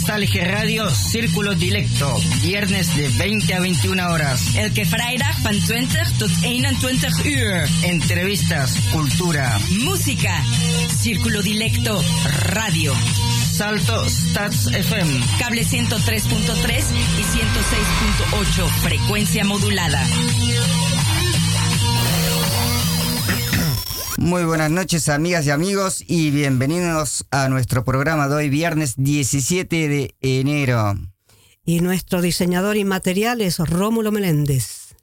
Nostalgia Radio Círculo Directo, viernes de 20 a 21 horas. Elke vrijdag van 20 tot 21 uur. Entrevistas, cultura, música, Círculo Directo Radio. Salto Stats FM. Cable 103.3 y 106.8, frecuencia modulada. Muy buenas noches amigas y amigos y bienvenidos a nuestro programa de hoy viernes 17 de enero. Y nuestro diseñador inmaterial es Rómulo Meléndez.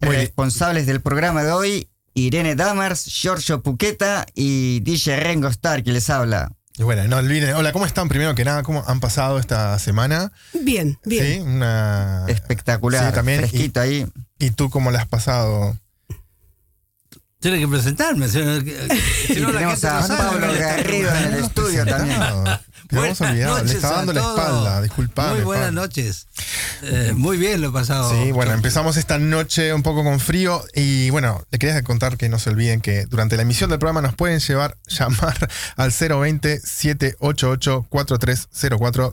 Responsables del programa de hoy, Irene Damers, Giorgio Puqueta y DJ Rengo Star que les habla. Y bueno, no olviden, hola, ¿cómo están? Primero que nada, ¿cómo han pasado esta semana? Bien, bien. Sí, una... Espectacular, Sí, también. fresquito ahí. ¿Y tú cómo la has pasado? Tiene que presentarme. Si no, si no, la tenemos gente a no. Pablo Garrido en el estudio también. Buenas olvidado, le noches estaba a dando la espalda, disculpame. Muy buenas Pablo. noches. Eh, muy bien lo pasado. Sí, bueno, empezamos esta noche un poco con frío y bueno, le quería contar que no se olviden que durante la emisión del programa nos pueden llevar, llamar al 020-788-4304,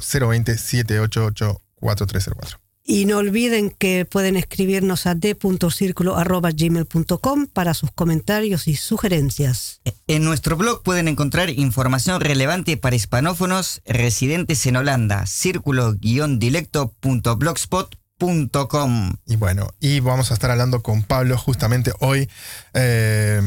020-788-4304. Y no olviden que pueden escribirnos a d.circulo.gmail.com para sus comentarios y sugerencias. En nuestro blog pueden encontrar información relevante para hispanófonos residentes en Holanda, círculo-dilecto.blogspot.com. Y bueno, y vamos a estar hablando con Pablo justamente hoy eh,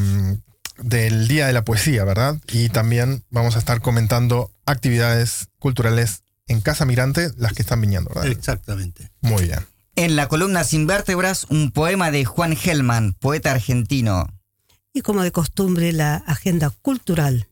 del Día de la Poesía, ¿verdad? Y también vamos a estar comentando actividades culturales en Casa Mirante, las que están viniendo, ¿verdad? Exactamente. Muy bien. En la columna Sin Vértebras, un poema de Juan Gelman, poeta argentino. Y como de costumbre, la agenda cultural.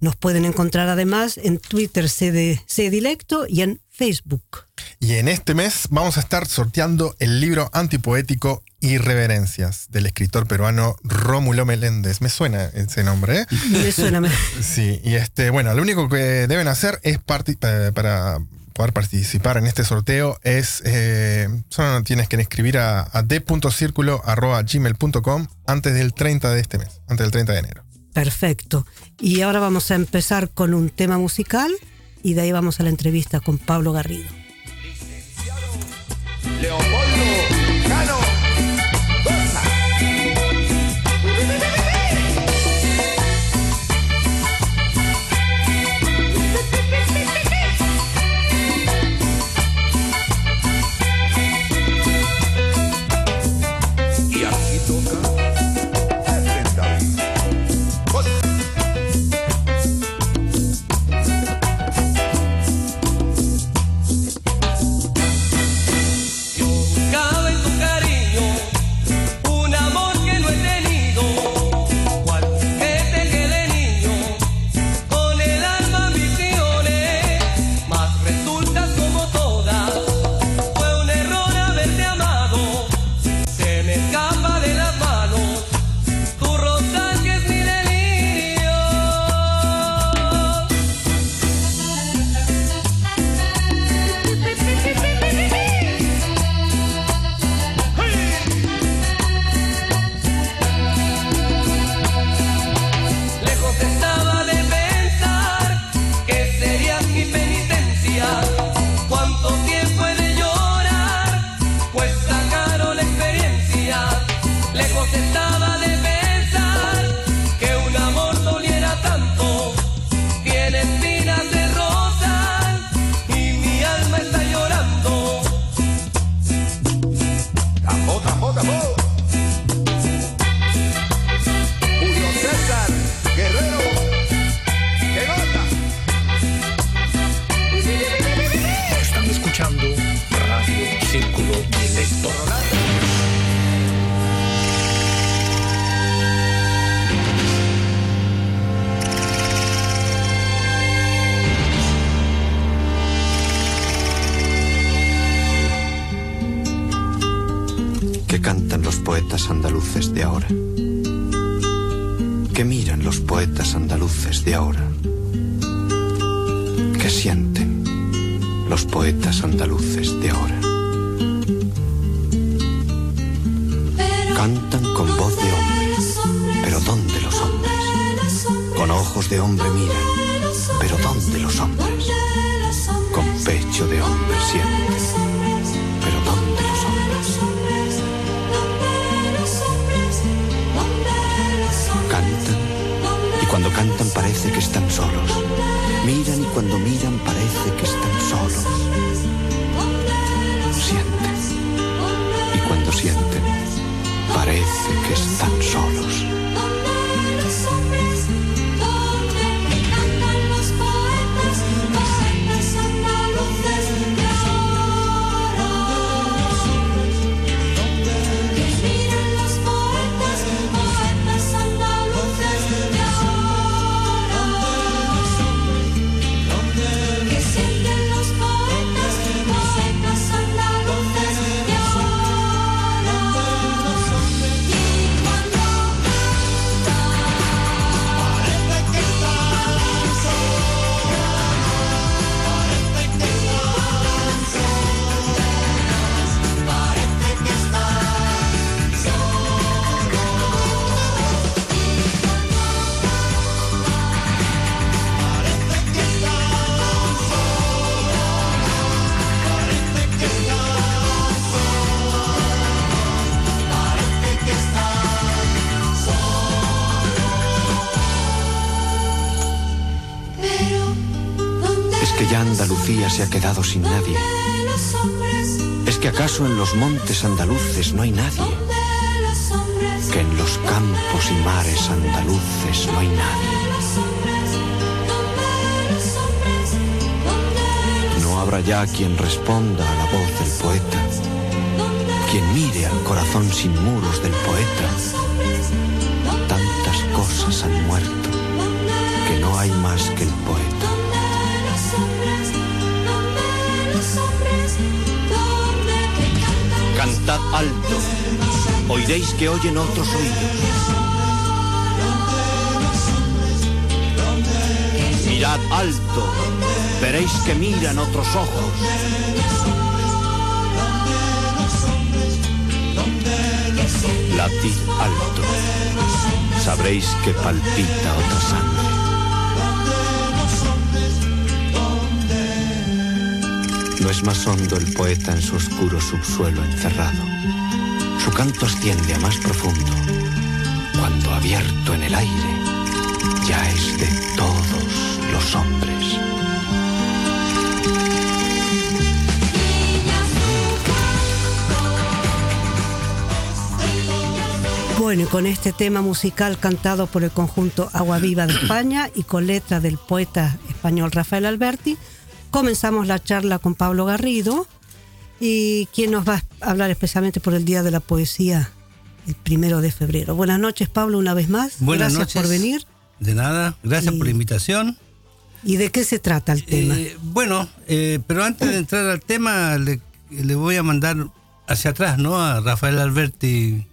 Nos pueden encontrar además en Twitter CD, Dilecto y en Facebook. Y en este mes vamos a estar sorteando el libro antipoético Irreverencias del escritor peruano Rómulo Meléndez. Me suena ese nombre, ¿eh? Me suena Sí, y este, bueno, lo único que deben hacer es parti- para poder participar en este sorteo es eh, solo tienes que escribir a, a d.circulo.gmail.com antes del 30 de este mes, antes del 30 de enero. Perfecto. Y ahora vamos a empezar con un tema musical y de ahí vamos a la entrevista con Pablo Garrido. Leopoldo cuando miran parece que están solos. Sienten y cuando sienten parece que están se ha quedado sin nadie. Es que acaso en los montes andaluces no hay nadie. Que en los campos y mares andaluces no hay nadie. No habrá ya quien responda a la voz del poeta. Quien mire al corazón sin muros del poeta. Tantas cosas han muerto que no hay más que el poeta. Cantad alto, oiréis que oyen otros oídos. Mirad alto, veréis que miran otros ojos. Latid alto, sabréis que palpita otra sangre. No es más hondo el poeta en su oscuro subsuelo encerrado. Su canto asciende a más profundo, cuando abierto en el aire, ya es de todos los hombres. Bueno, y con este tema musical cantado por el conjunto Agua Viva de España y con letra del poeta español Rafael Alberti, comenzamos la charla con Pablo Garrido y quien nos va a hablar especialmente por el Día de la Poesía el primero de febrero. Buenas noches, Pablo, una vez más. Buenas Gracias noches. por venir. De nada, gracias Y- por la invitación. ¿Y de qué se trata el tema? Eh, bueno, eh, pero antes de entrar al tema, le, le voy a mandar hacia atrás, ¿no? A Rafael Alberti,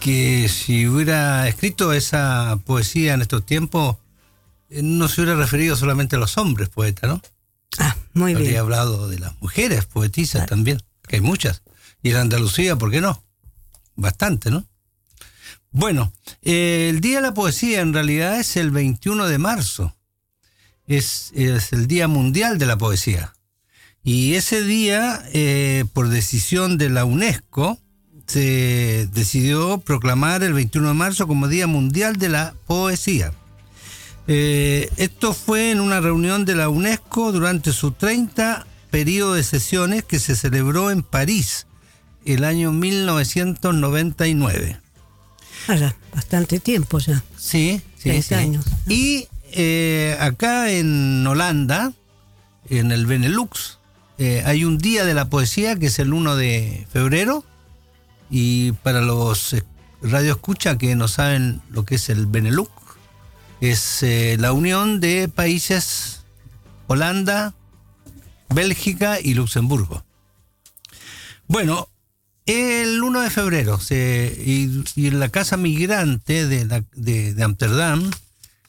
que si hubiera escrito esa poesía en estos tiempos, eh, no se hubiera referido solamente a los hombres poetas, ¿no? Ah, muy Habría bien. hablado de las mujeres poetisas Claro. también, que hay muchas. Y en Andalucía, ¿por qué no? Bastante, ¿no? Bueno, eh, el Día de la Poesía en realidad es el 21 de marzo. Es, es el Día Mundial de la Poesía. Y ese día, eh, por decisión de la UNESCO, se decidió proclamar el 21 de marzo como Día Mundial de la Poesía. Eh, esto fue en una reunión de la UNESCO durante su 30 periodo de sesiones que se celebró en París el año 1999. Ah, ya, bastante tiempo ya. Sí, sí, 30 sí. años. Y eh, acá en Holanda, en el Benelux, eh, hay un día de la poesía que es el 1 de febrero. Y para los eh, radioescucha que no saben lo que es el Benelux, es eh, la unión de países Holanda, Bélgica y Luxemburgo. Bueno, el 1 de febrero se- y, en la Casa Migrante de, la- de, de Amsterdam,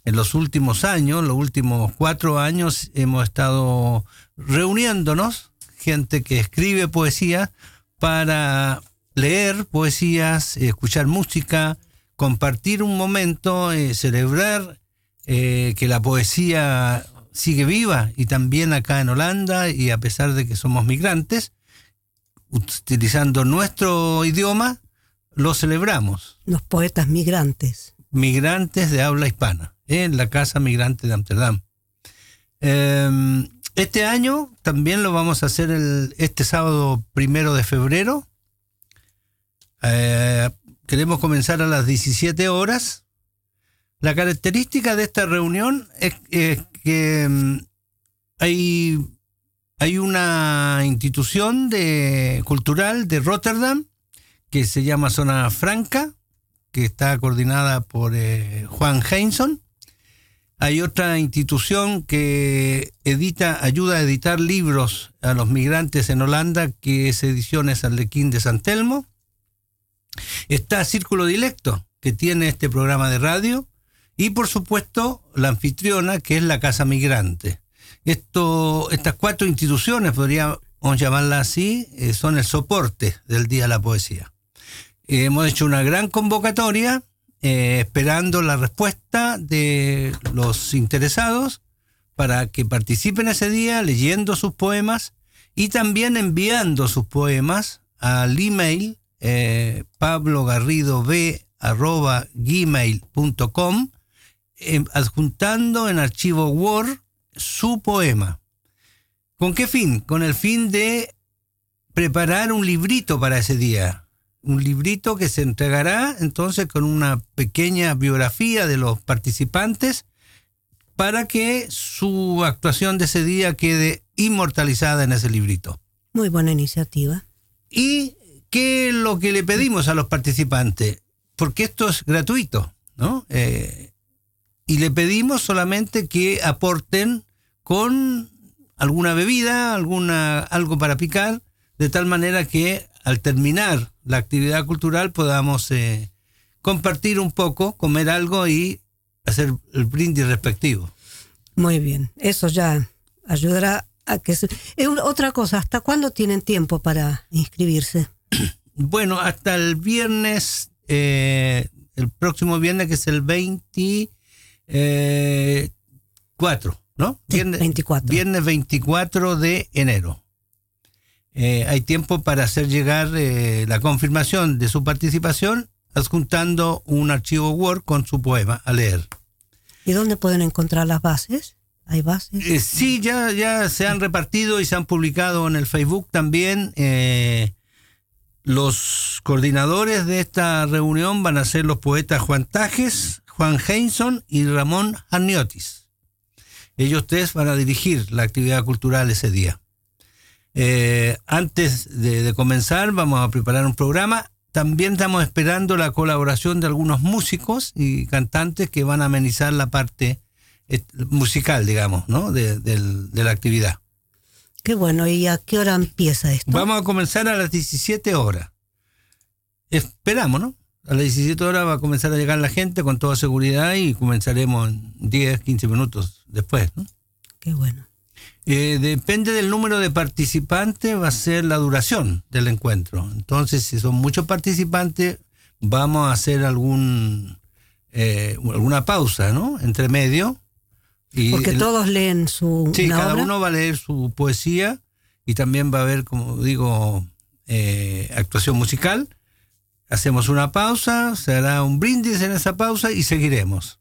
en los últimos años, los últimos cuatro años, hemos estado reuniéndonos, gente que escribe poesía, para leer poesías, escuchar música, compartir un momento, eh, celebrar eh, que la poesía sigue viva y también acá en Holanda y a pesar de que somos migrantes, utilizando nuestro idioma, lo celebramos. Los poetas migrantes. Migrantes de habla hispana, en la Casa Migrante de Amsterdam. Eh, este año también lo vamos a hacer el, este sábado primero de febrero. Eh, queremos comenzar a las 17 horas. La característica de esta reunión es, que mm, hay, hay una institución cultural de Rotterdam que se llama Zona Franca, que está coordinada por eh, Juan Heinson. Hay otra institución que edita, ayuda a editar libros a los migrantes en Holanda, que es Ediciones Arlequín de San Telmo. Está Círculo Dilecto, que tiene este programa de radio. Y por supuesto, la anfitriona, que es la Casa Migrante. Esto, estas cuatro instituciones, podríamos llamarlas así, eh, son el soporte del Día de la Poesía. Hemos hecho una gran convocatoria eh, esperando la respuesta de los interesados para que participen ese día leyendo sus poemas y también enviando sus poemas al email eh, pablogarridob.gmail.com eh, adjuntando en archivo Word su poema. ¿Con qué fin? Con el fin de preparar un librito para ese día. Un librito que se entregará entonces con una pequeña biografía de los participantes para que su actuación de ese día quede inmortalizada en ese librito. Muy buena iniciativa. ¿Y qué es lo que le pedimos a los participantes? Porque esto es gratuito, ¿no? Eh, y le pedimos solamente que aporten con alguna bebida, alguna, algo para picar, de tal manera que al terminar la actividad cultural podamos eh, compartir un poco, comer algo y hacer el brindis respectivo. Muy bien. Eso ya ayudará a que... se- Otra cosa, ¿hasta cuándo tienen tiempo para inscribirse? Bueno, hasta el viernes, eh, el próximo viernes que es el 24, ¿no? Sí, Viernes, 24. Viernes 24 de enero. Eh, hay tiempo para hacer llegar eh, la confirmación de su participación adjuntando un archivo Word con su poema a leer. ¿Y dónde pueden encontrar las bases? ¿Hay bases? Eh, sí, ya, ya se han repartido y se han publicado en el Facebook también. eh, los coordinadores de esta reunión van a ser los poetas Juan Tajes, Juan Heinson y Ramón Arniotis. Ellos tres van a dirigir la actividad cultural ese día. Eh, antes de, comenzar, vamos a preparar un programa. También estamos esperando la colaboración de algunos músicos y cantantes que van a amenizar la parte eh, musical, digamos, ¿no? de la actividad. Qué bueno. ¿Y a qué hora empieza esto? Vamos a comenzar a las 17 horas. Esperamos, ¿no? A las 17 horas va a comenzar a llegar la gente con toda seguridad y comenzaremos en 10, 15 minutos después, ¿no? Qué bueno. Eh, depende del número de participantes, va a ser la duración del encuentro. Entonces, si son muchos participantes, vamos a hacer algún eh, alguna pausa, ¿no? Entre medio. Y Porque el- todos leen su Sí, una cada obra. uno va a leer su poesía y también va a haber, como digo, eh, actuación musical. Hacemos una pausa, se hará un brindis en esa pausa y seguiremos.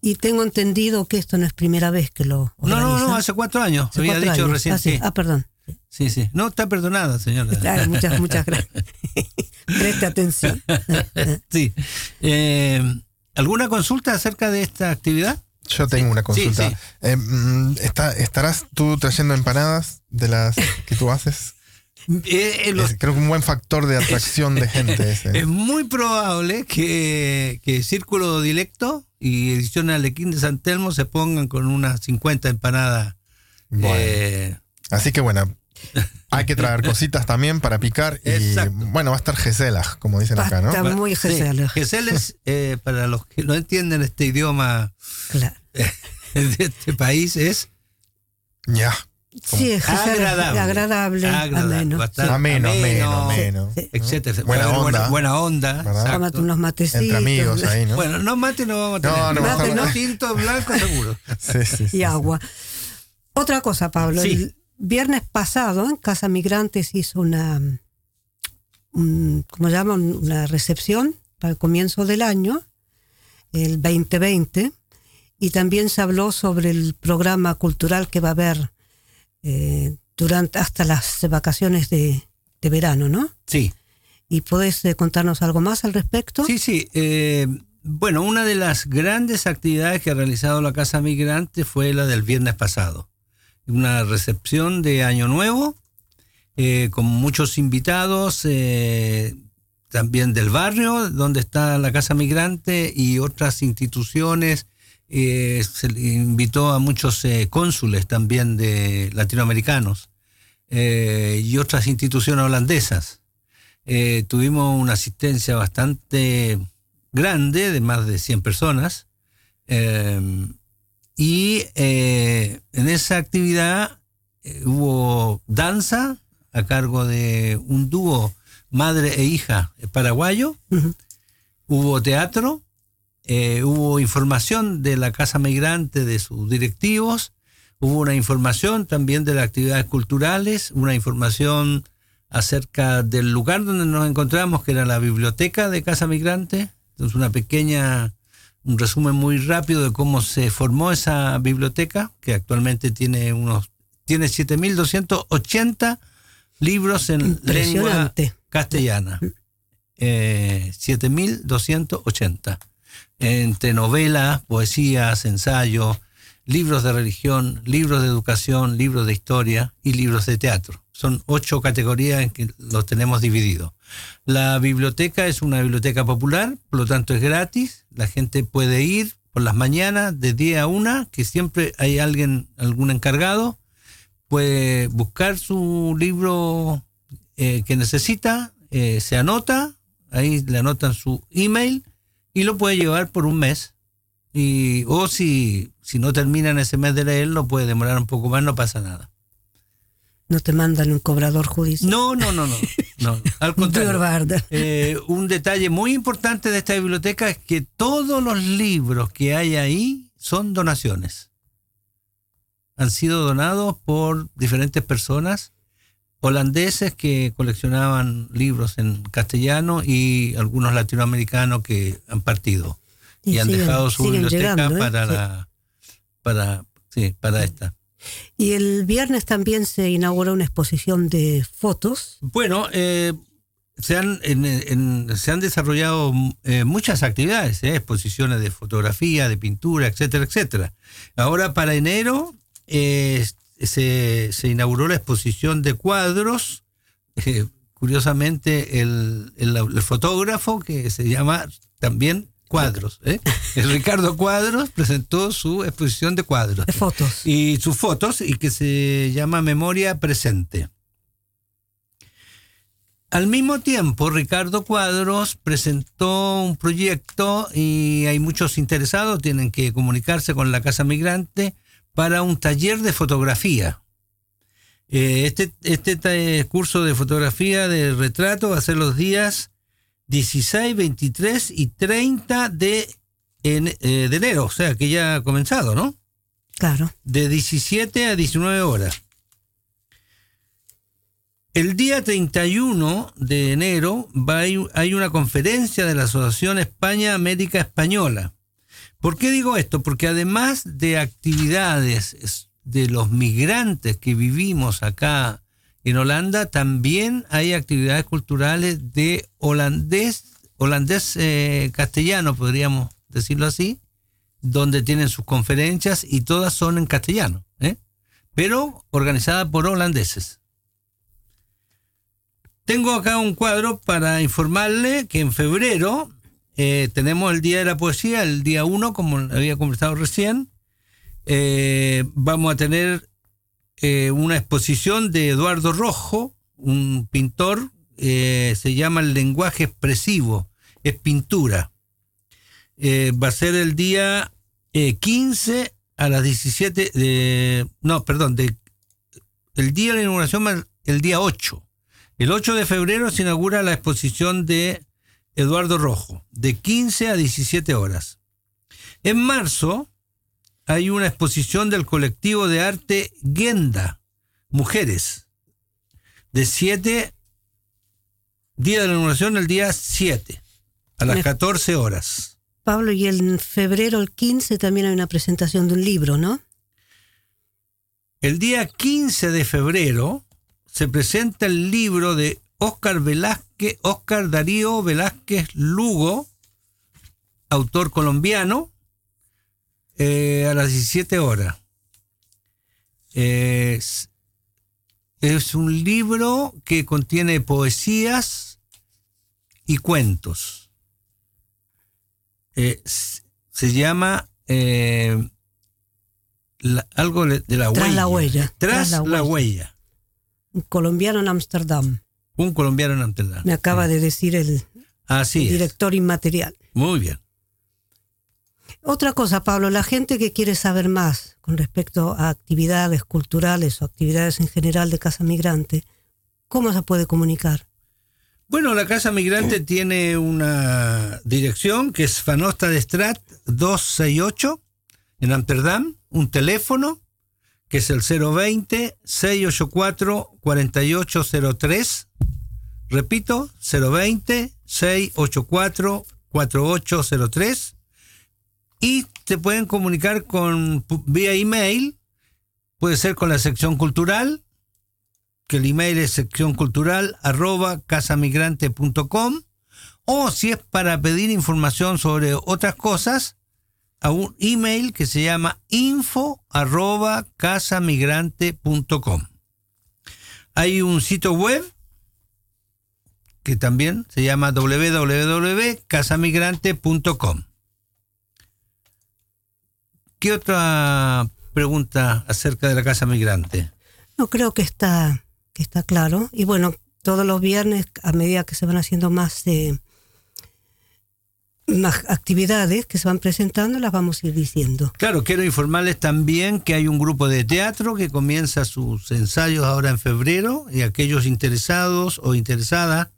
Y tengo entendido que esto no es primera vez que lo No, no, no, organizan. hace cuatro años, Hace había cuatro dicho años. recién. Ah, sí. sí. Ah, perdón. sí, sí. No, está perdonada, señora. Claro, muchas, muchas gracias. Preste atención. sí. Eh, ¿Alguna consulta acerca de esta actividad? Yo tengo una consulta. sí. Eh, mm, está- ¿Estarás tú trayendo empanadas de las que tú haces? Eh, eh, los- creo que un buen factor de atracción de gente ese. Es muy probable que, que Círculo Dilecto y Edición Alequín de San Telmo se pongan con unas 50 empanadas. Bueno. Así que bueno, hay que traer cositas también para picar. Y Exacto. bueno, va a estar Geselas, como dicen acá, ¿no? Está muy sí, gesela. Gesell es, eh, para los que no entienden este idioma Claro. de este país, es Ya. Sí, es agradable. agradable, Agradable, ameno. Ameno, ameno, ameno. Sí. etcétera. Buena Buena, onda. buena onda. Tómate unos matecitos. Entre amigos ahí, ¿no? Bueno, no mate no vamos a tener. No, no vamos a Mate, tener. tinto, blanco, seguro. Sí, sí, sí, y agua. Otra cosa, Pablo. Sí. El viernes pasado en Casa Migrantes hizo una, un- ¿cómo se llama? Una recepción para el comienzo del año, el 2020, y también se habló sobre el programa cultural que va a haber eh, durante hasta las vacaciones de, de verano, ¿no? Sí. ¿Y podés eh, contarnos algo más al respecto? Sí, sí. eh, bueno, una de las grandes actividades que ha realizado la Casa Migrante fue la del viernes pasado. Una recepción de Año Nuevo, eh, con muchos invitados, eh, también del barrio, donde está la Casa Migrante y otras instituciones. eh, se invitó a muchos cónsules también de latinoamericanos y otras instituciones holandesas tuvimos una asistencia bastante grande, de más de 100 personas, y eh, en esa actividad eh, hubo danza a cargo de un dúo madre e hija paraguayo, Ujú. hubo teatro, eh, hubo información de la Casa Migrante, de sus directivos, hubo una información también de las actividades culturales, una información acerca del lugar donde nos encontramos, que era la biblioteca de Casa Migrante. Entonces, una pequeña, un resumen muy rápido de cómo se formó esa biblioteca, que actualmente tiene unos, tiene 7.280 libros en lengua castellana. Eh, 7.280. Entre novelas, poesías, ensayos, libros de religión, libros de educación, libros de historia y libros de teatro. Son ocho categorías en que los tenemos divididos. La biblioteca es una biblioteca popular, por lo tanto es gratis. La gente puede ir por las mañanas de 10 a 1, que siempre hay alguien, algún encargado, puede buscar su libro eh, que necesita, eh, se anota, ahí le anotan su email y lo puede llevar por un mes. Y, o si, si no termina en ese mes de leerlo, puede demorar un poco más, no pasa nada. No te mandan un cobrador judicial. No, no, no, no. no al contrario. Eh, un detalle muy importante de esta biblioteca es que todos los libros que hay ahí son donaciones. Han sido donados por diferentes personas, holandeses que coleccionaban libros en castellano y algunos latinoamericanos que han partido y, Y han dejado su biblioteca llegando, ¿eh? para Sí. la para sí, para esta. Y el viernes también se inauguró una exposición de fotos. Bueno, eh, se, han, en- en- se han desarrollado eh, muchas actividades, eh, exposiciones de fotografía, de pintura, etcétera, etcétera. Ahora para enero se, se inauguró la exposición de cuadros. curiosamente, el- el fotógrafo que se llama también Cuadros, ¿eh? el Ricardo Cuadros presentó su exposición de cuadros De fotos. y sus fotos y que se llama Memoria Presente. Al mismo tiempo, Ricardo Cuadros presentó un proyecto y hay muchos interesados, tienen que comunicarse con la Casa Migrante para un taller de fotografía. Eh, Este, este curso de fotografía de retrato va a ser los días 16, 23 y 30 de, en- eh, de enero, o sea que ya ha comenzado, ¿no? Claro. de 17 a 19 horas. El día 31 de enero va a ir- hay una conferencia de la Asociación España América Española. ¿Por qué digo esto? Porque además de actividades es- de los migrantes que vivimos acá en Holanda, también hay actividades culturales de holandés, holandés eh, castellano, podríamos decirlo así, donde tienen sus conferencias y todas son en castellano, ¿eh? pero organizadas por holandeses. Tengo acá un cuadro para informarle que en febrero eh, tenemos el Día de la Poesía, el día 1, como había conversado recién. Vamos a tener eh, una exposición de Eduardo Rojo, un pintor, eh, se llama El lenguaje expresivo, es pintura. Eh, va a ser el día eh, 15 a las 17, de, no, perdón, de el día de la inauguración el día 8. El 8 de febrero se inaugura la exposición de Eduardo Rojo, de 15 a 17 horas. En marzo hay una exposición del colectivo de arte Genda, Mujeres, de 7, día de la inauguración el día 7, a las Me- 14 horas. Pablo, y en febrero, el 15, también hay una presentación de un libro, ¿no? El día 15 de febrero se presenta el libro de Óscar Velázquez, Óscar Darío Velázquez Lugo, autor colombiano, eh, a las 17 horas. Es, es un libro que contiene poesías y cuentos. Eh, se llama eh, la- algo de la Tras huella. la huella, Tras, tras la la, huella. huella. Un colombiano en Ámsterdam. Un colombiano en Amsterdam. Me acaba de decir el Así director inmaterial. Muy bien. Otra cosa, Pablo, la gente que quiere saber más con respecto a actividades culturales o actividades en general de Casa Migrante, ¿cómo se puede comunicar? Bueno, la Casa Migrante tiene una dirección que es Fanosta de Strat 268 en Amsterdam, un teléfono que es el 020-684-4803. Repito, 020-684-4803. Y te pueden comunicar con vía email, puede ser con la sección cultural, que el email es sección cultural casamigrante.com o si es para pedir información sobre otras cosas, a un email que se llama info arroba casamigrante.com. Hay un sitio web que también se llama www.casamigrante.com. ¿Qué otra pregunta acerca de la Casa Migrante? No creo que está, que está claro. Y bueno, todos los viernes, a medida que se van haciendo más, eh, más actividades que se van presentando, las vamos a ir diciendo. Claro, quiero informarles también que hay un grupo de teatro que comienza sus ensayos ahora en febrero y aquellos interesados o interesadas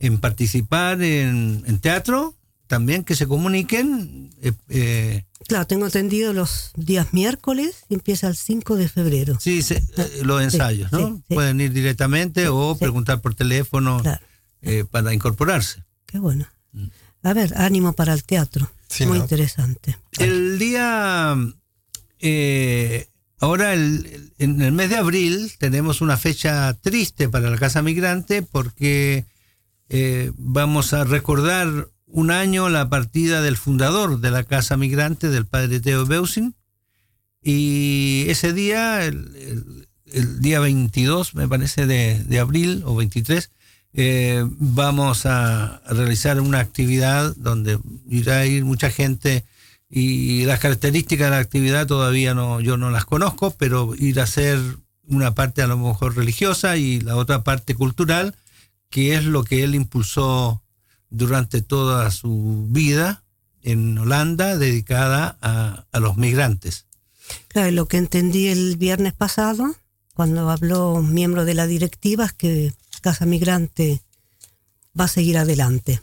en participar en, en teatro, también que se comuniquen. eh, eh, Claro, tengo entendido los días miércoles y empieza el 5 de febrero. sí, se- eh, los ensayos, ¿no? sí, sí. Pueden ir directamente o sí. preguntar por teléfono Claro. eh, para incorporarse. Qué bueno. A ver, ánimo para el teatro. Sí, Muy ¿no? interesante. El día, eh, ahora el- el- en el mes de abril tenemos una fecha triste para la Casa Migrante porque eh, vamos a recordar un año la partida del fundador de la Casa Migrante, del padre Teo Beusin. Y ese día, el, día 22, me parece, de, de abril o 23, eh, vamos a, a realizar una actividad donde irá a ir mucha gente y las características de la actividad todavía no, yo no las conozco, pero ir a hacer una parte a lo mejor religiosa y la otra parte cultural, que es lo que él impulsó durante toda su vida en Holanda, dedicada a, a los migrantes. Claro, lo que entendí el viernes pasado, cuando habló un miembro de la directiva, es que Casa Migrante va a seguir adelante,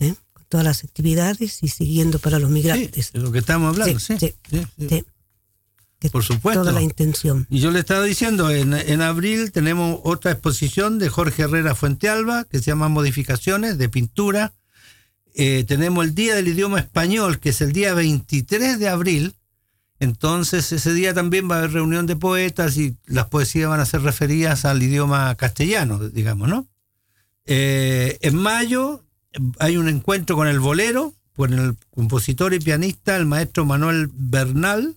¿eh? con todas las actividades y siguiendo para los Sí, migrantes. de lo que estamos hablando, Sí, sí. sí, sí, sí. Sí. Que Por supuesto. Toda la intención. Y yo le estaba diciendo, en, en abril tenemos otra exposición de Jorge Herrera Fuentealba, que se llama Modificaciones de Pintura. Eh, tenemos el Día del Idioma Español, que es el día 23 de abril. Entonces, ese día también va a haber reunión de poetas y las poesías van a ser referidas al idioma castellano, digamos, ¿no? Eh, en mayo hay un encuentro con el bolero, con el compositor y pianista, el maestro Manuel Bernal.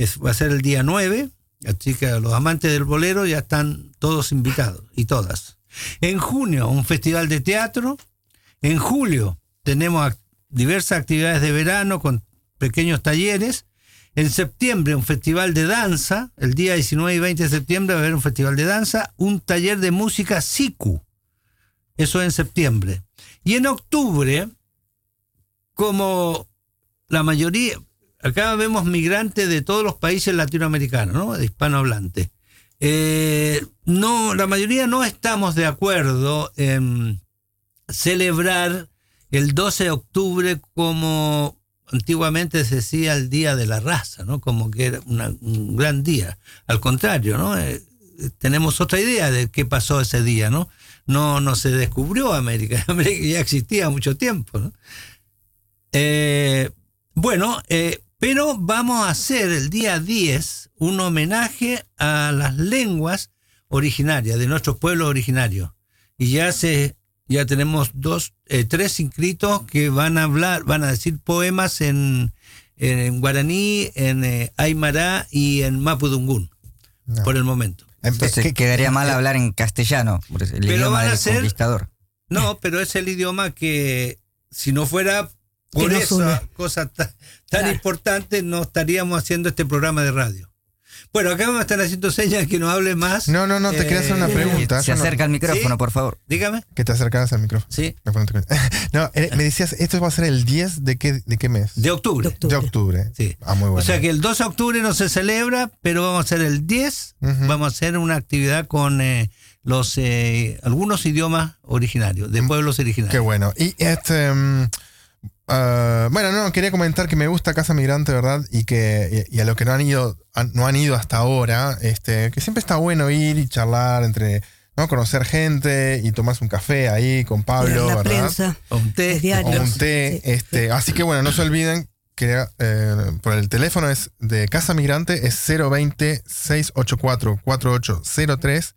Es, va a ser el día 9, así que los amantes del bolero ya están todos invitados y todas. En junio, un festival de teatro. En julio tenemos diversas actividades de verano con pequeños talleres. En septiembre, un festival de danza. El día 19 y 20 de septiembre va a haber un festival de danza. Un taller de música SICU. Eso en septiembre. Y en octubre, como la mayoría, acá vemos migrantes de todos los países latinoamericanos, ¿no? De hispanohablantes. Eh, no, la mayoría no estamos de acuerdo en celebrar el 12 de octubre como antiguamente se decía el Día de la Raza, ¿no? Como que era un gran día. Al contrario, ¿no? Eh, tenemos otra idea de qué pasó ese día, ¿no? No, no se descubrió América, América ya existía mucho tiempo, ¿no? Eh, bueno, eh, pero vamos a hacer el día 10 un homenaje a las lenguas originarias de nuestros pueblos originarios. Y ya se ya tenemos dos, eh, tres inscritos que van a hablar, van a decir poemas en, en guaraní, en eh, aymara y en mapudungún, No. por el momento. Entonces ¿qué- quedaría mal hablar en castellano, el Pero idioma van a del ser- conquistador. No, pero es el idioma que si no fuera por esa cosa ta- tan Claro. importante, no estaríamos haciendo este programa de radio. Bueno, acá me están haciendo señas que no hable más. No, no, no, te quería hacer una Eh, pregunta. Se no- acerca al micrófono, ¿Sí? por favor. Dígame. Que te acercaras al micrófono. Sí, No, eh, me decías, esto va a ser el 10 de qué, de qué mes? de octubre. De octubre. De octubre. Sí. Ah, muy bueno. O sea que el 12 de octubre no se celebra, pero vamos a hacer el 10, Ujú. vamos a hacer una actividad con eh, los eh, algunos idiomas originarios, de pueblos Qué originarios. bueno. Y este. mm, ah, bueno, no, quería comentar que me gusta Casa Migrante, ¿verdad? Y que y, y a lo que no han ido, han- no han ido hasta ahora, este, que siempre está bueno ir y charlar entre, ¿no? Conocer gente y tomarse un café ahí con Pablo, la ¿verdad? prensa, Un té. los. O un té. Sí. Este, así que bueno, no se olviden que eh, por el teléfono es de Casa Migrante es 020 684 4803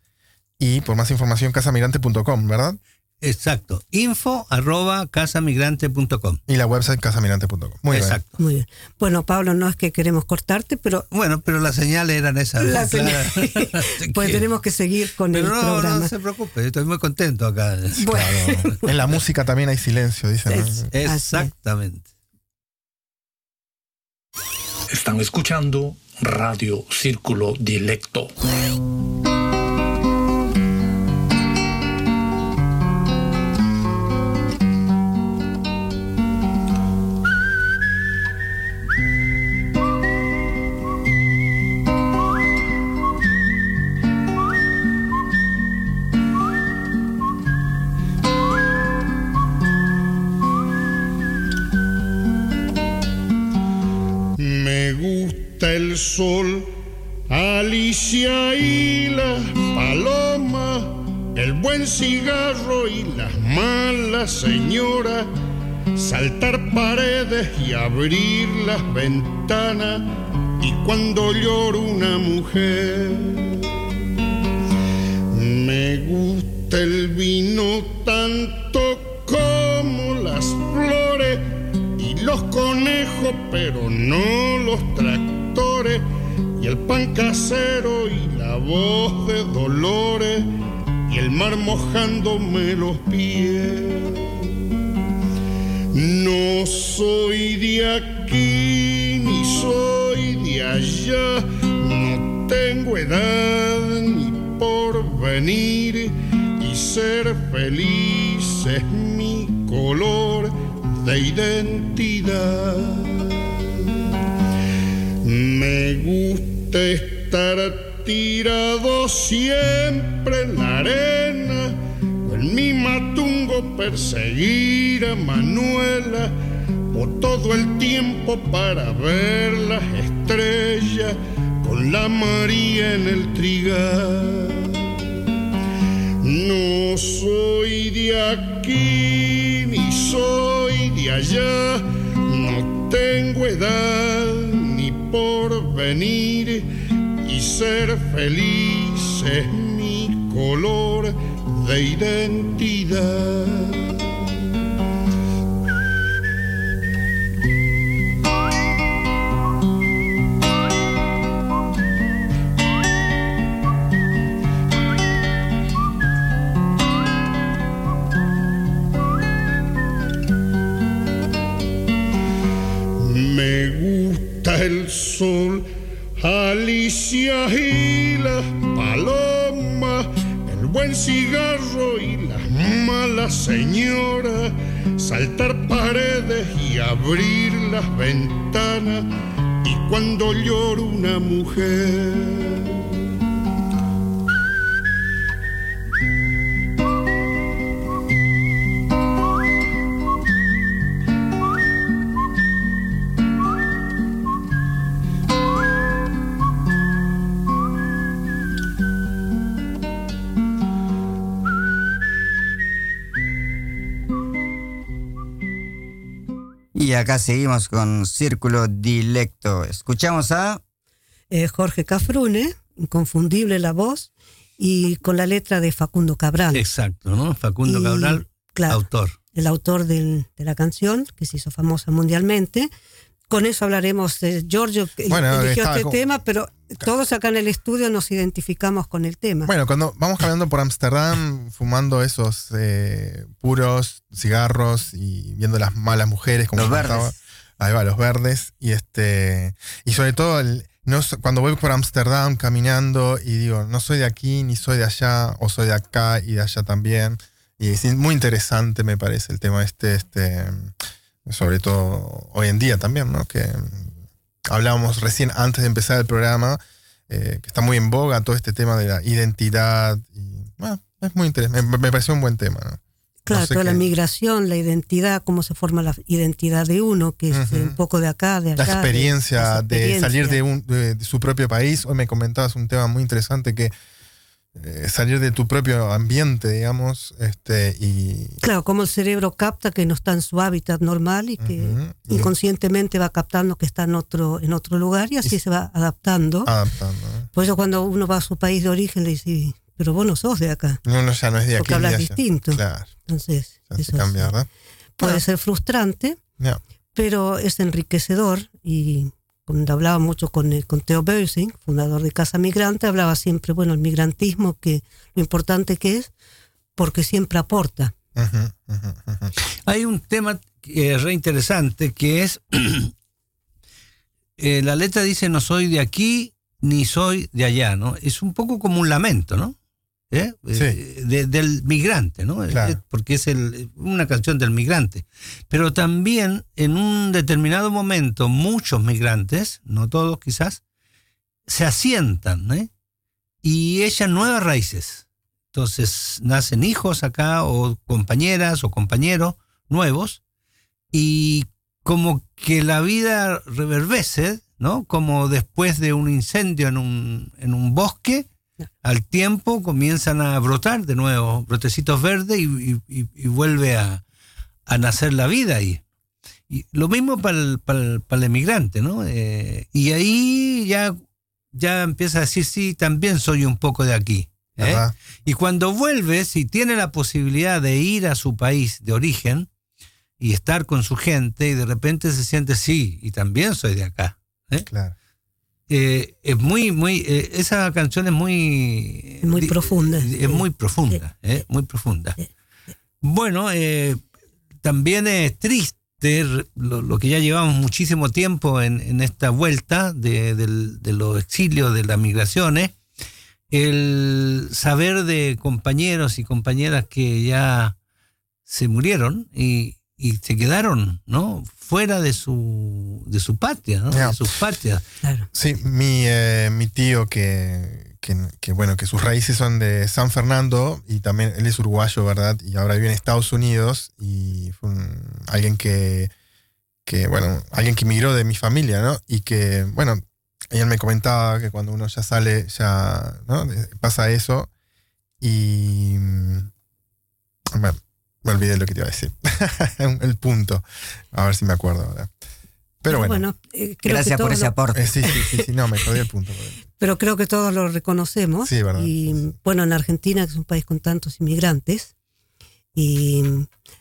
y por más información casamigrante.com, ¿verdad? Exacto. Info arroba casamigrante.com. Y la website casamigrante.com. Muy bien. Exacto. Muy bien. Bueno, Pablo, no es que queremos cortarte, pero Bueno, pero las señales eran esas. la señal- pues tenemos que seguir con Pero el no, programa. no se preocupe, estoy muy contento acá. Bueno, En la música también hay silencio, dicen. Exactamente. Están escuchando Radio Círculo Dilecto. Alicia y las palomas, el buen cigarro y las malas señoras, saltar paredes y abrir las ventanas, y cuando llora una mujer. Me gusta el vino tanto como las flores y los conejos, pero no los tractores, y el pan casero y la voz de dolores, y el mar mojándome los pies. No soy de aquí ni soy de allá, no tengo edad ni por venir y ser feliz es mi color de identidad. Estar tirado siempre en la arena, o en mi matungo perseguir a Manuela, o todo el tiempo para ver las estrellas con la María en el trigal. No soy de aquí ni soy de allá, no tengo edad ni por venir y ser feliz es mi color de identidad. Y las palomas, el buen cigarro y las malas señoras, saltar paredes y abrir las ventanas, y cuando llora una mujer. Y acá seguimos con Círculo Dilecto. Escuchamos a Eh, Jorge Cafrune, inconfundible la voz, y con la letra de Facundo Cabral, Exacto, ¿no? Facundo Y, Cabral, claro. autor. el autor del- de la canción, que se hizo famosa mundialmente. Con eso hablaremos de Giorgio, que Bueno, eligió este tema, pero todos acá en el estudio nos identificamos con el tema. Bueno, cuando vamos caminando por Ámsterdam, fumando esos eh, puros cigarros y viendo las malas mujeres, como Los verdes. Ahí va, los verdes. Y este. Y sobre todo, el- no, so- cuando voy por Ámsterdam caminando y digo, no soy de aquí, ni soy de allá, o soy de acá y de allá también. Y es muy interesante, me parece, el tema este, este. Sobre todo hoy en día también, ¿no? Que hablábamos recién antes de empezar el programa, eh, que está muy en boga todo este tema de la identidad. Y, bueno, es muy interesante. Me, me pareció un buen tema, ¿no? Claro, No sé toda la migración, la identidad, cómo se forma la identidad de uno, que es eh, un poco de acá, de la allá. de- experiencia de, salir de, un- de- de su propio país. Hoy me comentabas un tema muy interesante que eh, salir de tu propio ambiente, digamos, este, y, Claro, como el cerebro capta que no está en su hábitat normal y que inconscientemente va captando que está en otro, en otro lugar y así Y- se va adaptando. adaptando. ¿no? Por eso cuando uno va a su país de origen le dice, pero vos no sos de acá. No, no, ya no es de aquí. Porque hablas distinto. Claro, Entonces, ya eso cambia, ¿verdad? puede ser frustrante, pero es enriquecedor y cuando hablaba mucho con, eh, con Theo Beusing, fundador de Casa Migrante, hablaba siempre, bueno, el migrantismo, que lo importante que es, porque siempre aporta. Hay un tema es re interesante que es. eh, la letra dice: No soy de aquí ni soy de allá, ¿no? Es un poco como un lamento, ¿no? ¿Eh? Sí. Eh, de- del migrante, ¿no? Claro. Eh, Porque es el- una canción del migrante. Pero también en un determinado momento, muchos migrantes, no todos quizás, se asientan ¿eh? y echan nuevas raíces. Entonces nacen hijos acá o compañeras o compañeros nuevos y como que la vida reverbece, ¿no? Como después de un incendio en un, en un bosque, al tiempo comienzan a brotar de nuevo brotecitos verdes y, y- y- y vuelve a, a nacer la vida ahí. Y lo mismo para el, para el- para el emigrante, ¿no? Eh, y ahí ya, ya empieza a decir, sí, también soy un poco de aquí. ¿eh? Y cuando vuelve, si tiene la posibilidad de ir a su país de origen y estar con su gente, y de repente se siente, sí, y también soy de acá. ¿eh? Claro. Eh, es muy, muy, eh, esa canción es muy... Muy di- profunda. Es muy profunda, eh, muy profunda. Bueno, también es triste lo, lo que ya llevamos muchísimo tiempo en, en esta vuelta de, del- de los exilios, de las migraciones, el saber de compañeros y compañeras que ya se murieron y, y se quedaron, ¿no? Fuera de su, de su patria, ¿no? De sus patrias. Claro. Sí, mi, eh, mi tío que, que, que, bueno, que sus raíces son de San Fernando y también él es uruguayo, ¿verdad? Y ahora vive en Estados Unidos y fue un- alguien que, que, bueno, alguien que migró de mi familia, ¿no? Y que, bueno, él me comentaba que cuando uno ya sale, ya, ¿no? Pasa eso y... olvidé lo que te iba a decir. El punto. A ver si me acuerdo ahora. Pero bueno. eh, creo Gracias que por ese lo- aporte. Eh, sí, sí, sí, sí, no, me perdí el punto. pero creo que todos lo reconocemos. Sí, verdad. Y bueno, en Argentina, que es un país con tantos inmigrantes, y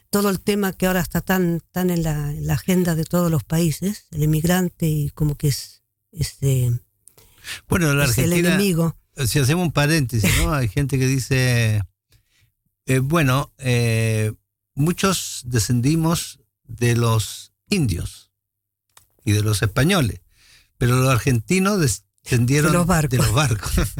todo el tema que ahora está tan, tan en, la, en la agenda de todos los países, el inmigrante y como que es, este, Bueno, la es el Argentina... enemigo. si hacemos un paréntesis, ¿no? Hay gente que dice, eh, bueno, eh, muchos descendimos de los indios y de los españoles, pero los argentinos descendieron De los barcos. de los barcos.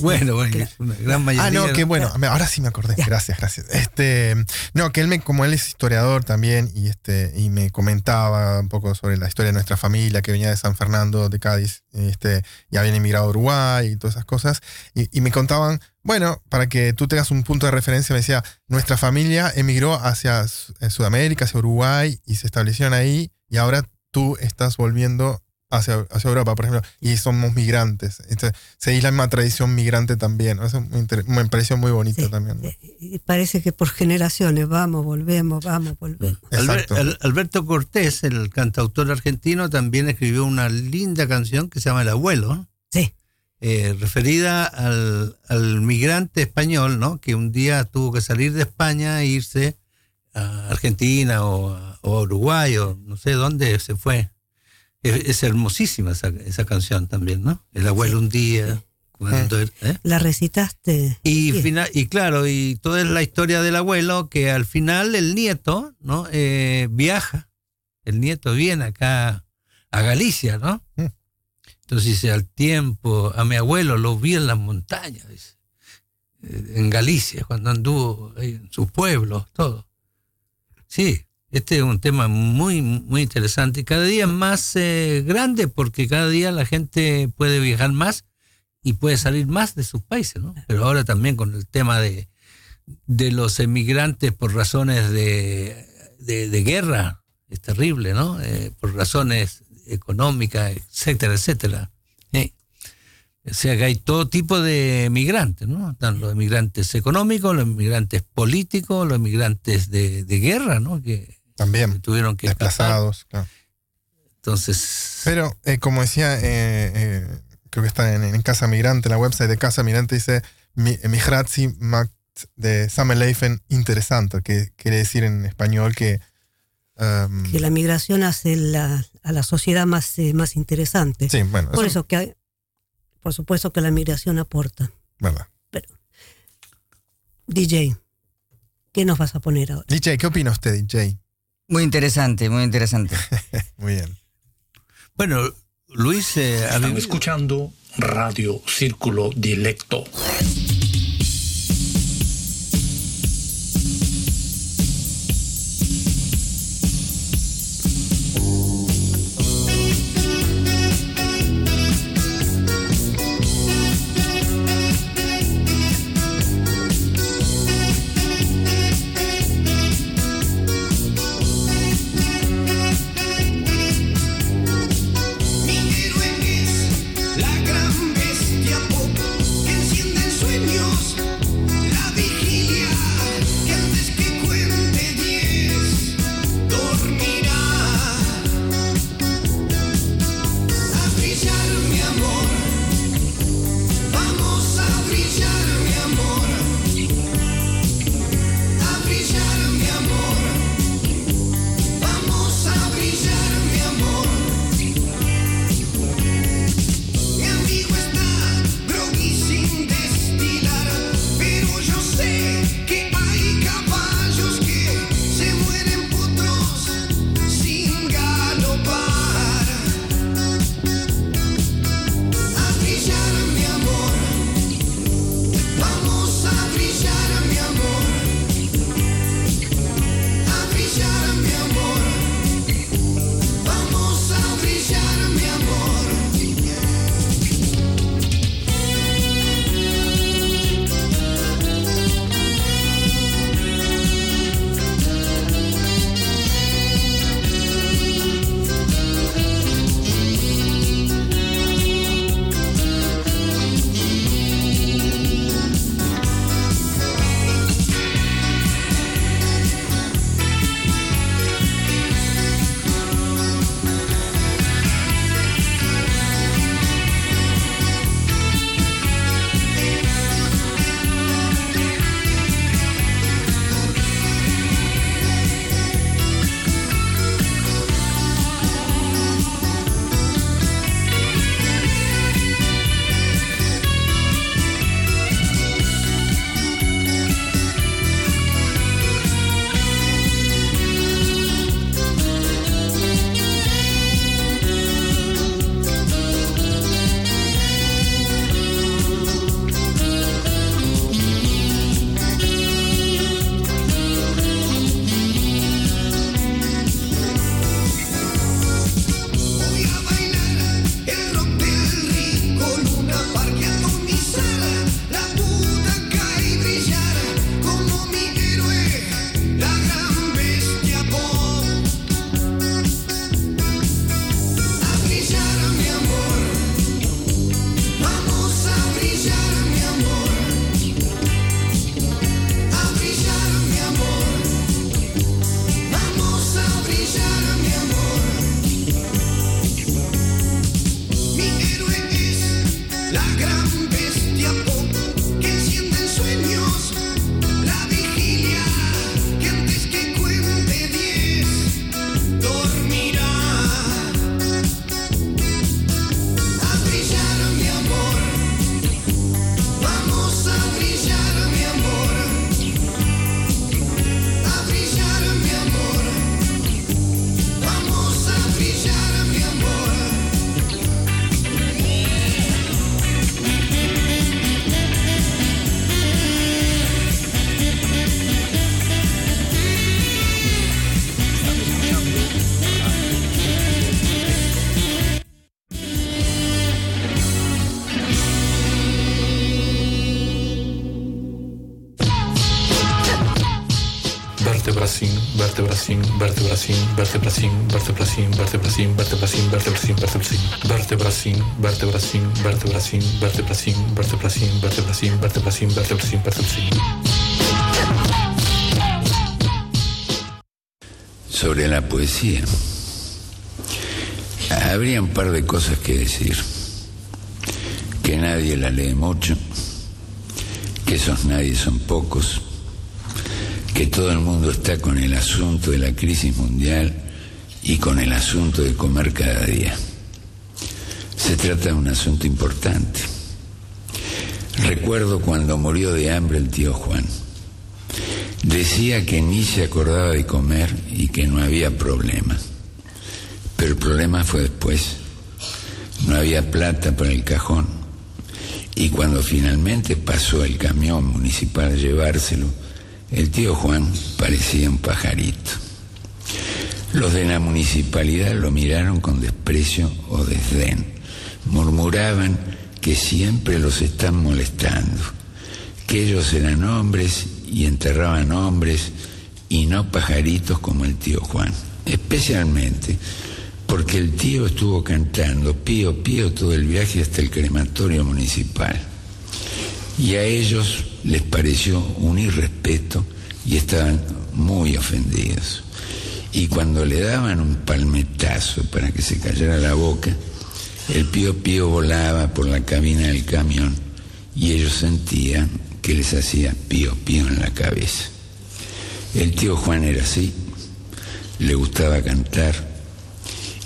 Bueno, bueno, claro. una gran mayoría. Ah, no, que bueno, ahora sí me acordé, gracias, gracias. Este, no, que él me, como él es historiador también, y este, y me comentaba un poco sobre la historia de nuestra familia, que venía de San Fernando, de Cádiz, este, y habían emigrado a Uruguay y todas esas cosas. Y, y me contaban, bueno, para que tú tengas un punto de referencia, me decía, nuestra familia emigró hacia eh, Sudamérica, hacia Uruguay, y se establecieron ahí, y ahora tú estás volviendo hacia, hacia Europa, por ejemplo, y somos migrantes. Entonces, seguir la misma tradición migrante también. Eso me, me pareció muy bonito Sí, también. ¿no? Y parece que por generaciones vamos, volvemos, vamos, volvemos. Exacto. Al- Alberto Cortés, el cantautor argentino, también escribió una linda canción que se llama El Abuelo, ¿no? Sí. Eh, referida al, al migrante español, ¿no? Que un día tuvo que salir de España e irse a Argentina o a, o a Uruguay o no sé dónde se fue. Es, es hermosísima esa, esa canción también, ¿no? El abuelo un día. Cuando, ¿eh? La recitaste. Y, bien. fina- y claro, y toda es la historia del abuelo, que al final el nieto, ¿no? Eh, viaja, el nieto viene acá a Galicia, ¿no? Mm. Entonces dice, al tiempo, a mi abuelo lo vi en las montañas, dice, eh, en Galicia, cuando anduvo en sus pueblos, todo. Sí, este es un tema muy, muy interesante y cada día es más eh, grande porque cada día la gente puede viajar más y puede salir más de sus países, ¿no? Pero ahora también con el tema de, de los emigrantes por razones de, de, guerra, es terrible, ¿no? Eh, por razones económicas, etcétera, etcétera. O sea que hay todo tipo de emigrantes, ¿no? Están los emigrantes económicos, los emigrantes políticos, los emigrantes de, de guerra, ¿no? Que También. tuvieron que escapar. Desplazados. claro. Entonces, Pero, eh, como decía, eh, eh, creo que está en, en Casa Migrante, en la website de Casa Migrante dice "Mi- Migratie macht de Samenleifen interesante, que quiere decir en español que... um, Que la migración hace la- a la sociedad más, eh, más interesante. sí, bueno, Por eso- eso que hay- por supuesto que la migración aporta. verdad. DJ, ¿qué nos vas a poner ahora? DJ, ¿qué opina usted, DJ? Muy interesante, muy interesante. Muy bien. bueno, Luis eh, Están escuchando Radio Círculo Dilecto. Vertebracin, vertebracin, vertebracin, vertebracin, vertebracin, vertebracin, vertebracin, vertebracin, vertebracin, vertebracin, vertebracin, vertebracin, vertebracin, vertebracin, vertebracin, vertebracin, vertebracin. sobre la poesía. Habría un par de cosas que decir. Que nadie la lee mucho, que esos nadie son pocos, que todo el mundo está con el asunto de la crisis mundial y con el asunto de comer cada día. Se trata de un asunto importante. Recuerdo cuando murió de hambre el tío Juan. Decía que ni se acordaba de comer y que no había problema. Pero el problema fue después. No había plata para el cajón. Y cuando finalmente pasó el camión municipal a llevárselo, el tío Juan parecía un pajarito. Los de la municipalidad lo miraron con desprecio o desdén. Murmuraban que siempre los están molestando, que ellos eran hombres y enterraban hombres y no pajaritos como el tío Juan. Especialmente porque el tío estuvo cantando pío pío todo el viaje hasta el crematorio municipal. Y a ellos les pareció un irrespeto y estaban muy ofendidos. Y cuando le daban un palmetazo para que se callara la boca, el pío pío volaba por la cabina del camión y ellos sentían que les hacía pío pío en la cabeza. El tío Juan era así, le gustaba cantar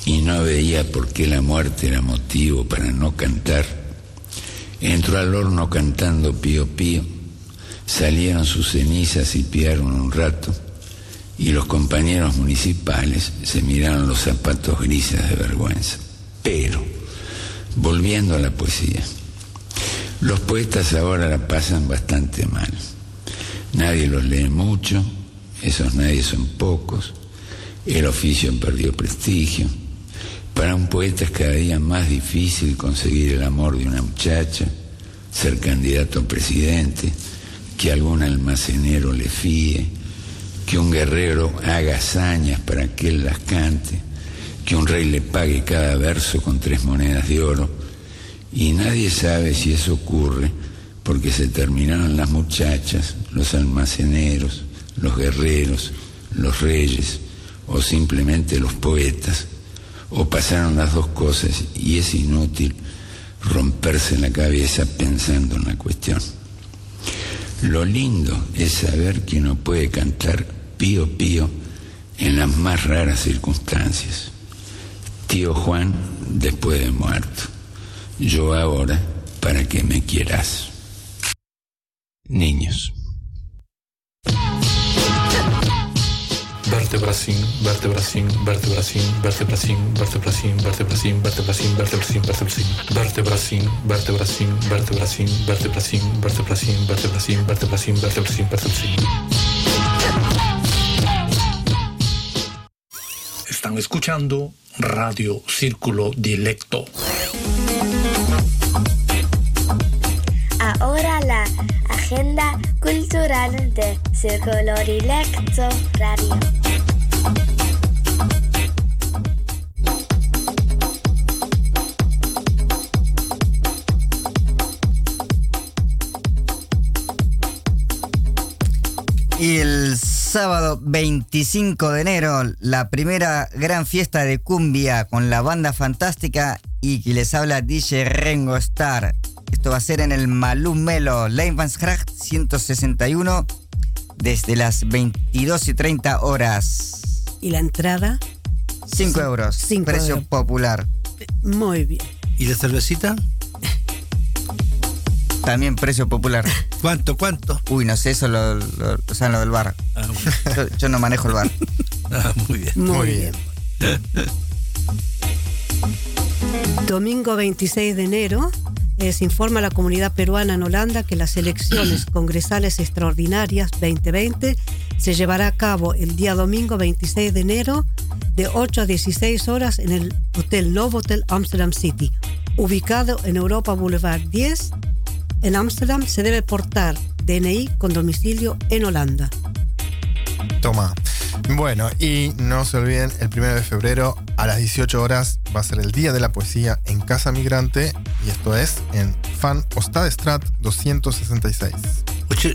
y no veía por qué la muerte era motivo para no cantar. Entró al horno cantando pío pío, salieron sus cenizas y piaron un rato y los compañeros municipales se miraron los zapatos grises de vergüenza. Pero, volviendo a la poesía, los poetas ahora la pasan bastante mal. Nadie los lee mucho, esos nadie son pocos, el oficio perdió prestigio. Para un poeta es cada día más difícil conseguir el amor de una muchacha, ser candidato a presidente, que algún almacenero le fíe, que un guerrero haga hazañas para que él las cante, que un rey le pague cada verso con tres monedas de oro, y nadie sabe si eso ocurre porque se terminaron las muchachas, los almaceneros, los guerreros, los reyes, o simplemente los poetas, o pasaron las dos cosas y es inútil romperse la cabeza pensando en la cuestión. Lo lindo es saber que uno puede cantar pío pío en las más raras circunstancias. Tío Juan después de muerto. Yo ahora para que me quieras. Niños. Vertebracin, vertebracin, vertebracin, vertebracin, vertebracin, vertebracin, vertebracin, vertebracin, vertebracin, vertebracin, vertebracin, vertebracin, vertebracin, vertebracin, vertebracin, vertebracin, vertebracin, vertebracin. Están escuchando Radio Círculo Dilecto. Ahora la agenda cultural de Círculo Dilecto Radio. Y el sábado 25 de enero, la primera gran fiesta de cumbia con la banda fantástica y que les habla DJ Rengo Star. Esto va a ser en el Malum Melo, Leinvansgracht 161, desde las 22 y 30 horas. ¿Y la entrada? 5 euros, Cinco precio euros. popular. Muy bien. ¿Y la cervecita? También precio popular. ¿Cuánto, cuánto? Uy, no sé, eso lo, lo, lo saben lo del bar. Ah, bueno. Yo, yo no manejo el bar. Ah, muy bien. Muy, Muy bien. Domingo 26 de enero eh, se informa a la comunidad peruana en Holanda que las elecciones congresales extraordinarias 2020 se llevará a cabo el día domingo 26 de enero de 8 a 16 horas en el Hotel Novotel Amsterdam City, ubicado en Europa Boulevard 10. En Ámsterdam se debe portar DNI con domicilio en Holanda. Toma. Bueno, y no se olviden, el 1 de febrero a las 18 horas va a ser el Día de la Poesía en Casa Migrante y esto es en Fan Ostadestrat 266. 8.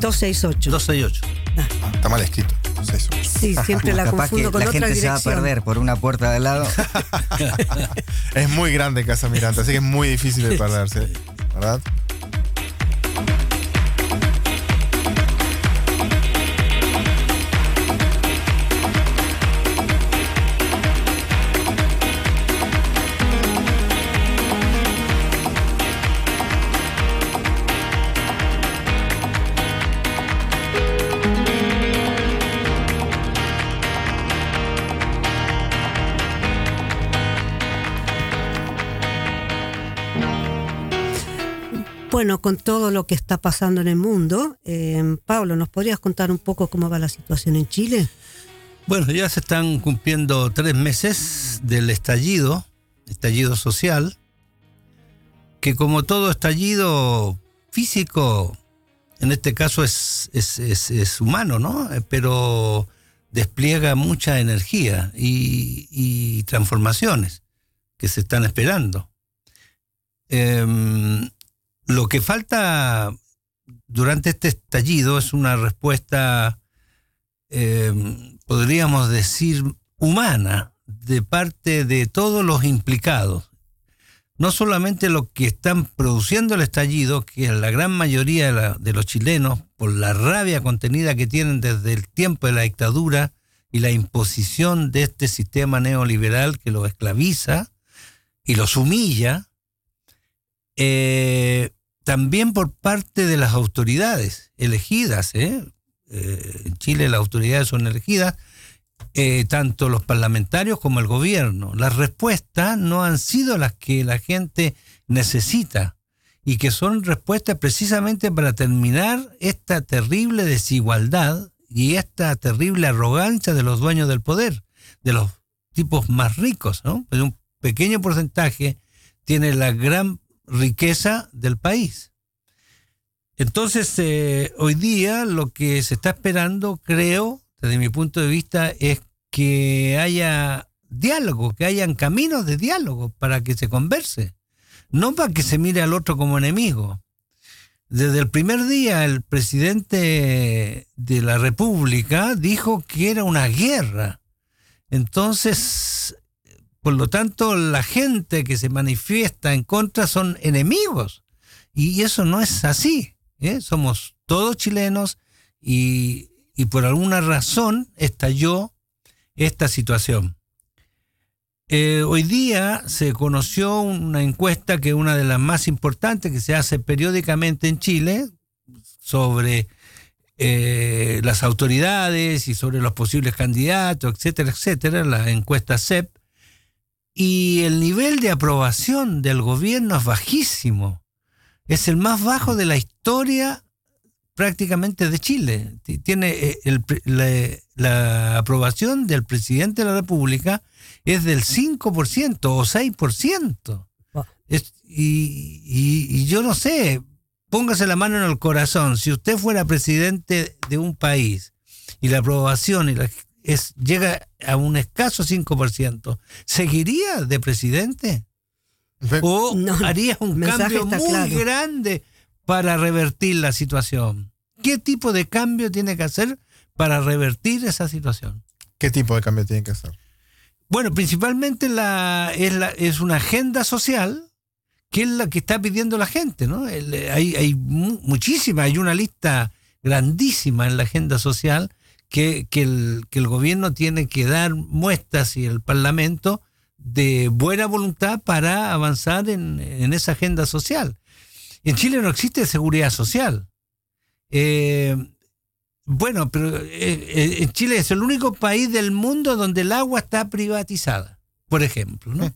268. 268. Ah, está mal escrito. 268. Sí, siempre la confundo con la otra gente se va a dirección. perder por una puerta de al lado. Es muy grande Casa Migrante, así que es muy difícil de perderse, ¿verdad? Con todo lo que está pasando en el mundo, eh, Pablo, ¿nos podrías contar un poco cómo va la situación en Chile? Bueno, ya se están cumpliendo tres meses del estallido, estallido social, que como todo estallido físico, en este caso es, es, es- humano, ¿no? Eh, Pero despliega mucha energía y, y transformaciones que se están esperando. Em, lo que falta durante este estallido es una respuesta eh, podríamos decir, humana de parte de todos los implicados. No solamente los que están produciendo el estallido, que es la gran mayoría de, de los chilenos, por la rabia contenida que tienen desde el tiempo de la dictadura y la imposición de este sistema neoliberal que los esclaviza y los humilla, eh, también por parte de las autoridades elegidas, ¿eh? Eh, en Chile las autoridades son elegidas, eh, tanto los parlamentarios como el gobierno. Las respuestas no han sido las que la gente necesita y que son respuestas precisamente para terminar esta terrible desigualdad y esta terrible arrogancia de los dueños del poder, de los tipos más ricos, ¿no? Pero un pequeño porcentaje tiene la gran riqueza del país. Entonces, eh, hoy día lo que se está esperando, creo, desde mi punto de vista, es que haya diálogo, que hayan caminos de diálogo para que se converse, no para que se mire al otro como enemigo. Desde el primer día el presidente de la República dijo que era una guerra. Entonces, por lo tanto, la gente que se manifiesta en contra son enemigos. Y eso no es así. ¿eh? Somos todos chilenos y, por alguna razón estalló esta situación. Eh, hoy día se conoció una encuesta que es una de las más importantes que se hace periódicamente en Chile sobre eh, las autoridades y sobre los posibles candidatos, etcétera, etcétera, la encuesta CEP. Y el nivel de aprobación del gobierno es bajísimo. Es el más bajo de la historia prácticamente de Chile. Tiene eh, el la, la aprobación del presidente de la República es del 5% o 6%. Es- y, y- y yo no sé, póngase la mano en el corazón, si usted fuera presidente de un país y la aprobación y la- es, llega a un escaso 5%, ¿seguiría de presidente? ¿O haría un mensaje cambio muy claro. grande para revertir la situación? ¿Qué tipo de cambio tiene que hacer para revertir esa situación? ¿Qué tipo de cambio tiene que hacer? Bueno, principalmente la, es, la, es una agenda social que es la que está pidiendo la gente, ¿no? El- hay, hay mu- muchísima, hay una lista grandísima en la agenda social que, que el, que el gobierno tiene que dar muestras y el Parlamento de buena voluntad para avanzar en, en esa agenda social. En Chile no existe seguridad social. Eh, bueno, pero eh, eh, en Chile es el único país del mundo donde el agua está privatizada, por ejemplo, ¿no?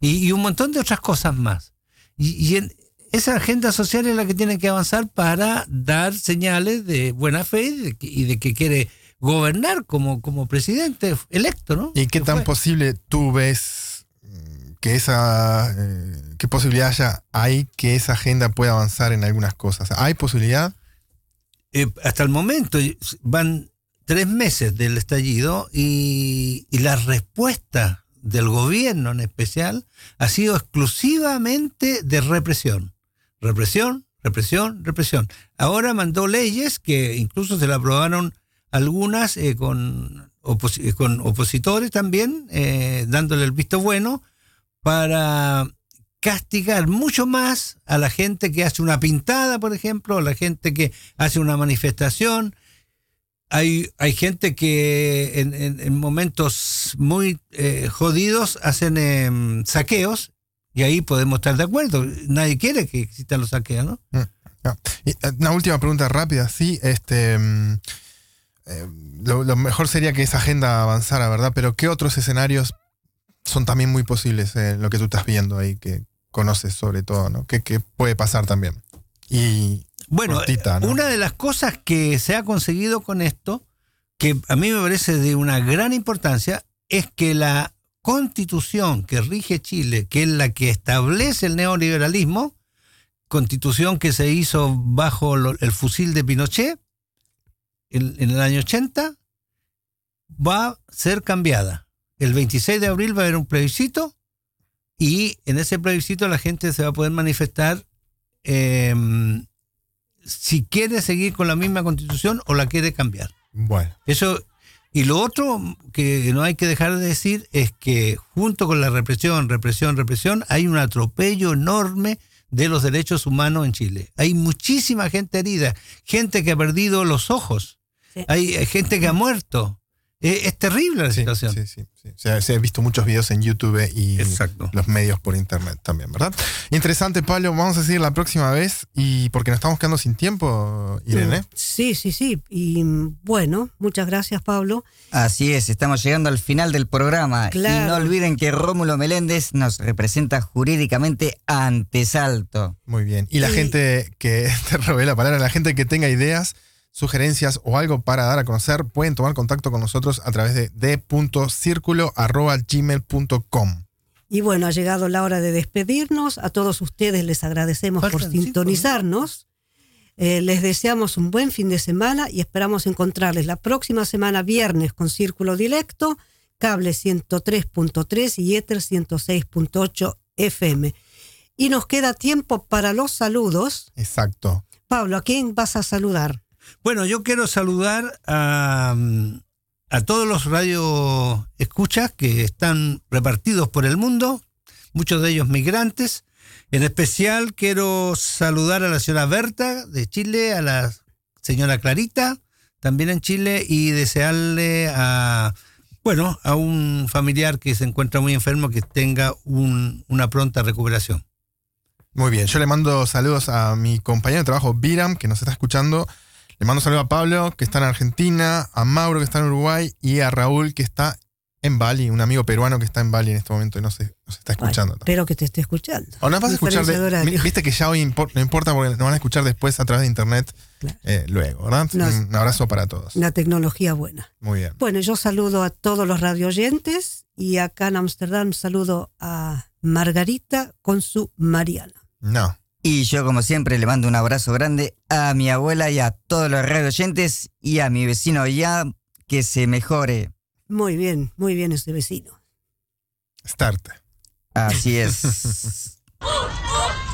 Y, y un montón de otras cosas más. Y, y en- esa agenda social es la que tiene que avanzar para dar señales de buena fe y de que, y de que quiere gobernar como, como presidente electo, ¿no? ¿Y qué tan fue. posible tú ves mm, que esa, eh, qué posibilidad haya, hay que esa agenda pueda avanzar en algunas cosas? ¿Hay posibilidad? Eh, hasta el momento van tres meses del estallido y, y la respuesta del gobierno en especial ha sido exclusivamente de represión. Represión, represión, represión. Ahora mandó leyes que incluso se le aprobaron algunas eh, con, opos- eh, con opositores también, eh, dándole el visto bueno para castigar mucho más a la gente que hace una pintada, por ejemplo, a la gente que hace una manifestación. Hay, hay gente que en, en- en momentos muy eh, jodidos hacen em, saqueos y ahí podemos estar de acuerdo. Nadie quiere que existan los saqueos, ¿no? Eh, una última pregunta rápida, sí. Este, mm, eh, lo, lo mejor sería que esa agenda avanzara, ¿verdad? Pero ¿qué otros escenarios son también muy posibles eh, lo que tú estás viendo ahí, que conoces sobre todo, ¿no? ¿Qué, qué puede pasar también? Y Bueno, cortita, ¿no? una de las cosas que se ha conseguido con esto, que a mí me parece de una gran importancia, es que la constitución que rige Chile, que es la que establece el neoliberalismo, constitución que se hizo bajo el fusil de Pinochet en, en el año 80, va a ser cambiada. El 26 de abril va a haber un plebiscito y en ese plebiscito la gente se va a poder manifestar eh, si quiere seguir con la misma constitución o la quiere cambiar. Bueno, Eso y lo otro que no hay que dejar de decir es que junto con la represión, represión, represión, hay un atropello enorme de los derechos humanos en Chile. Hay muchísima gente herida, gente que ha perdido los ojos, Sí. hay, hay gente que ha muerto. Es terrible la sí, situación. sí, sí, sí. Se, ha- se ha visto muchos videos en YouTube y Exacto. los medios por internet también, ¿verdad? Interesante, Pablo. Vamos a seguir la próxima vez y porque nos estamos quedando sin tiempo, Irene. Sí, sí, sí. Y mm, bueno, muchas gracias, Pablo. Así es, estamos llegando al final del programa. Claro. Y no olviden que Rómulo Meléndez nos representa jurídicamente ante Salto. Muy bien. Y la gente que, te robé la palabra, la gente que tenga ideas, sugerencias o algo para dar a conocer, pueden tomar contacto con nosotros a través de d.circulo.gmail.com. Y bueno, ha llegado la hora de despedirnos. A todos ustedes les agradecemos por sintonizarnos. Eh, les deseamos un buen fin de semana y esperamos encontrarles la próxima semana viernes con Círculo Directo, cable 103.3 y Ether 106.8 FM. Y nos queda tiempo para los saludos. Exacto. Pablo, ¿a quién vas a saludar? Bueno, yo quiero saludar a, a todos los radio escuchas que están repartidos por el mundo, muchos de ellos migrantes. En especial quiero saludar a la señora Berta de Chile, a la señora Clarita, también en Chile, y desearle a, bueno, a un familiar que se encuentra muy enfermo que tenga un- una pronta recuperación. Muy bien. Yo le mando saludos a mi compañero de trabajo, Biram, que nos está escuchando. Le mando saludos a Pablo, que está en Argentina, a Mauro, que está en Uruguay, y a Raúl, que está en Bali, un amigo peruano que está en Bali en este momento y nos, nos está escuchando. Ay, espero que te esté escuchando. O nos vas a escuchar, de viste que ya hoy no importa porque nos van a escuchar después a través de internet Claro. eh, luego, ¿verdad? Nos- Un abrazo para todos. La tecnología buena. Muy bien. Bueno, yo saludo a todos los radioyentes y acá en Ámsterdam saludo a Margarita con su Mariana. No. Y yo, como siempre, le mando un abrazo grande a mi abuela y a todos los radio oyentes y a mi vecino ya que se mejore. Muy bien, muy bien ese vecino. Start. Así es.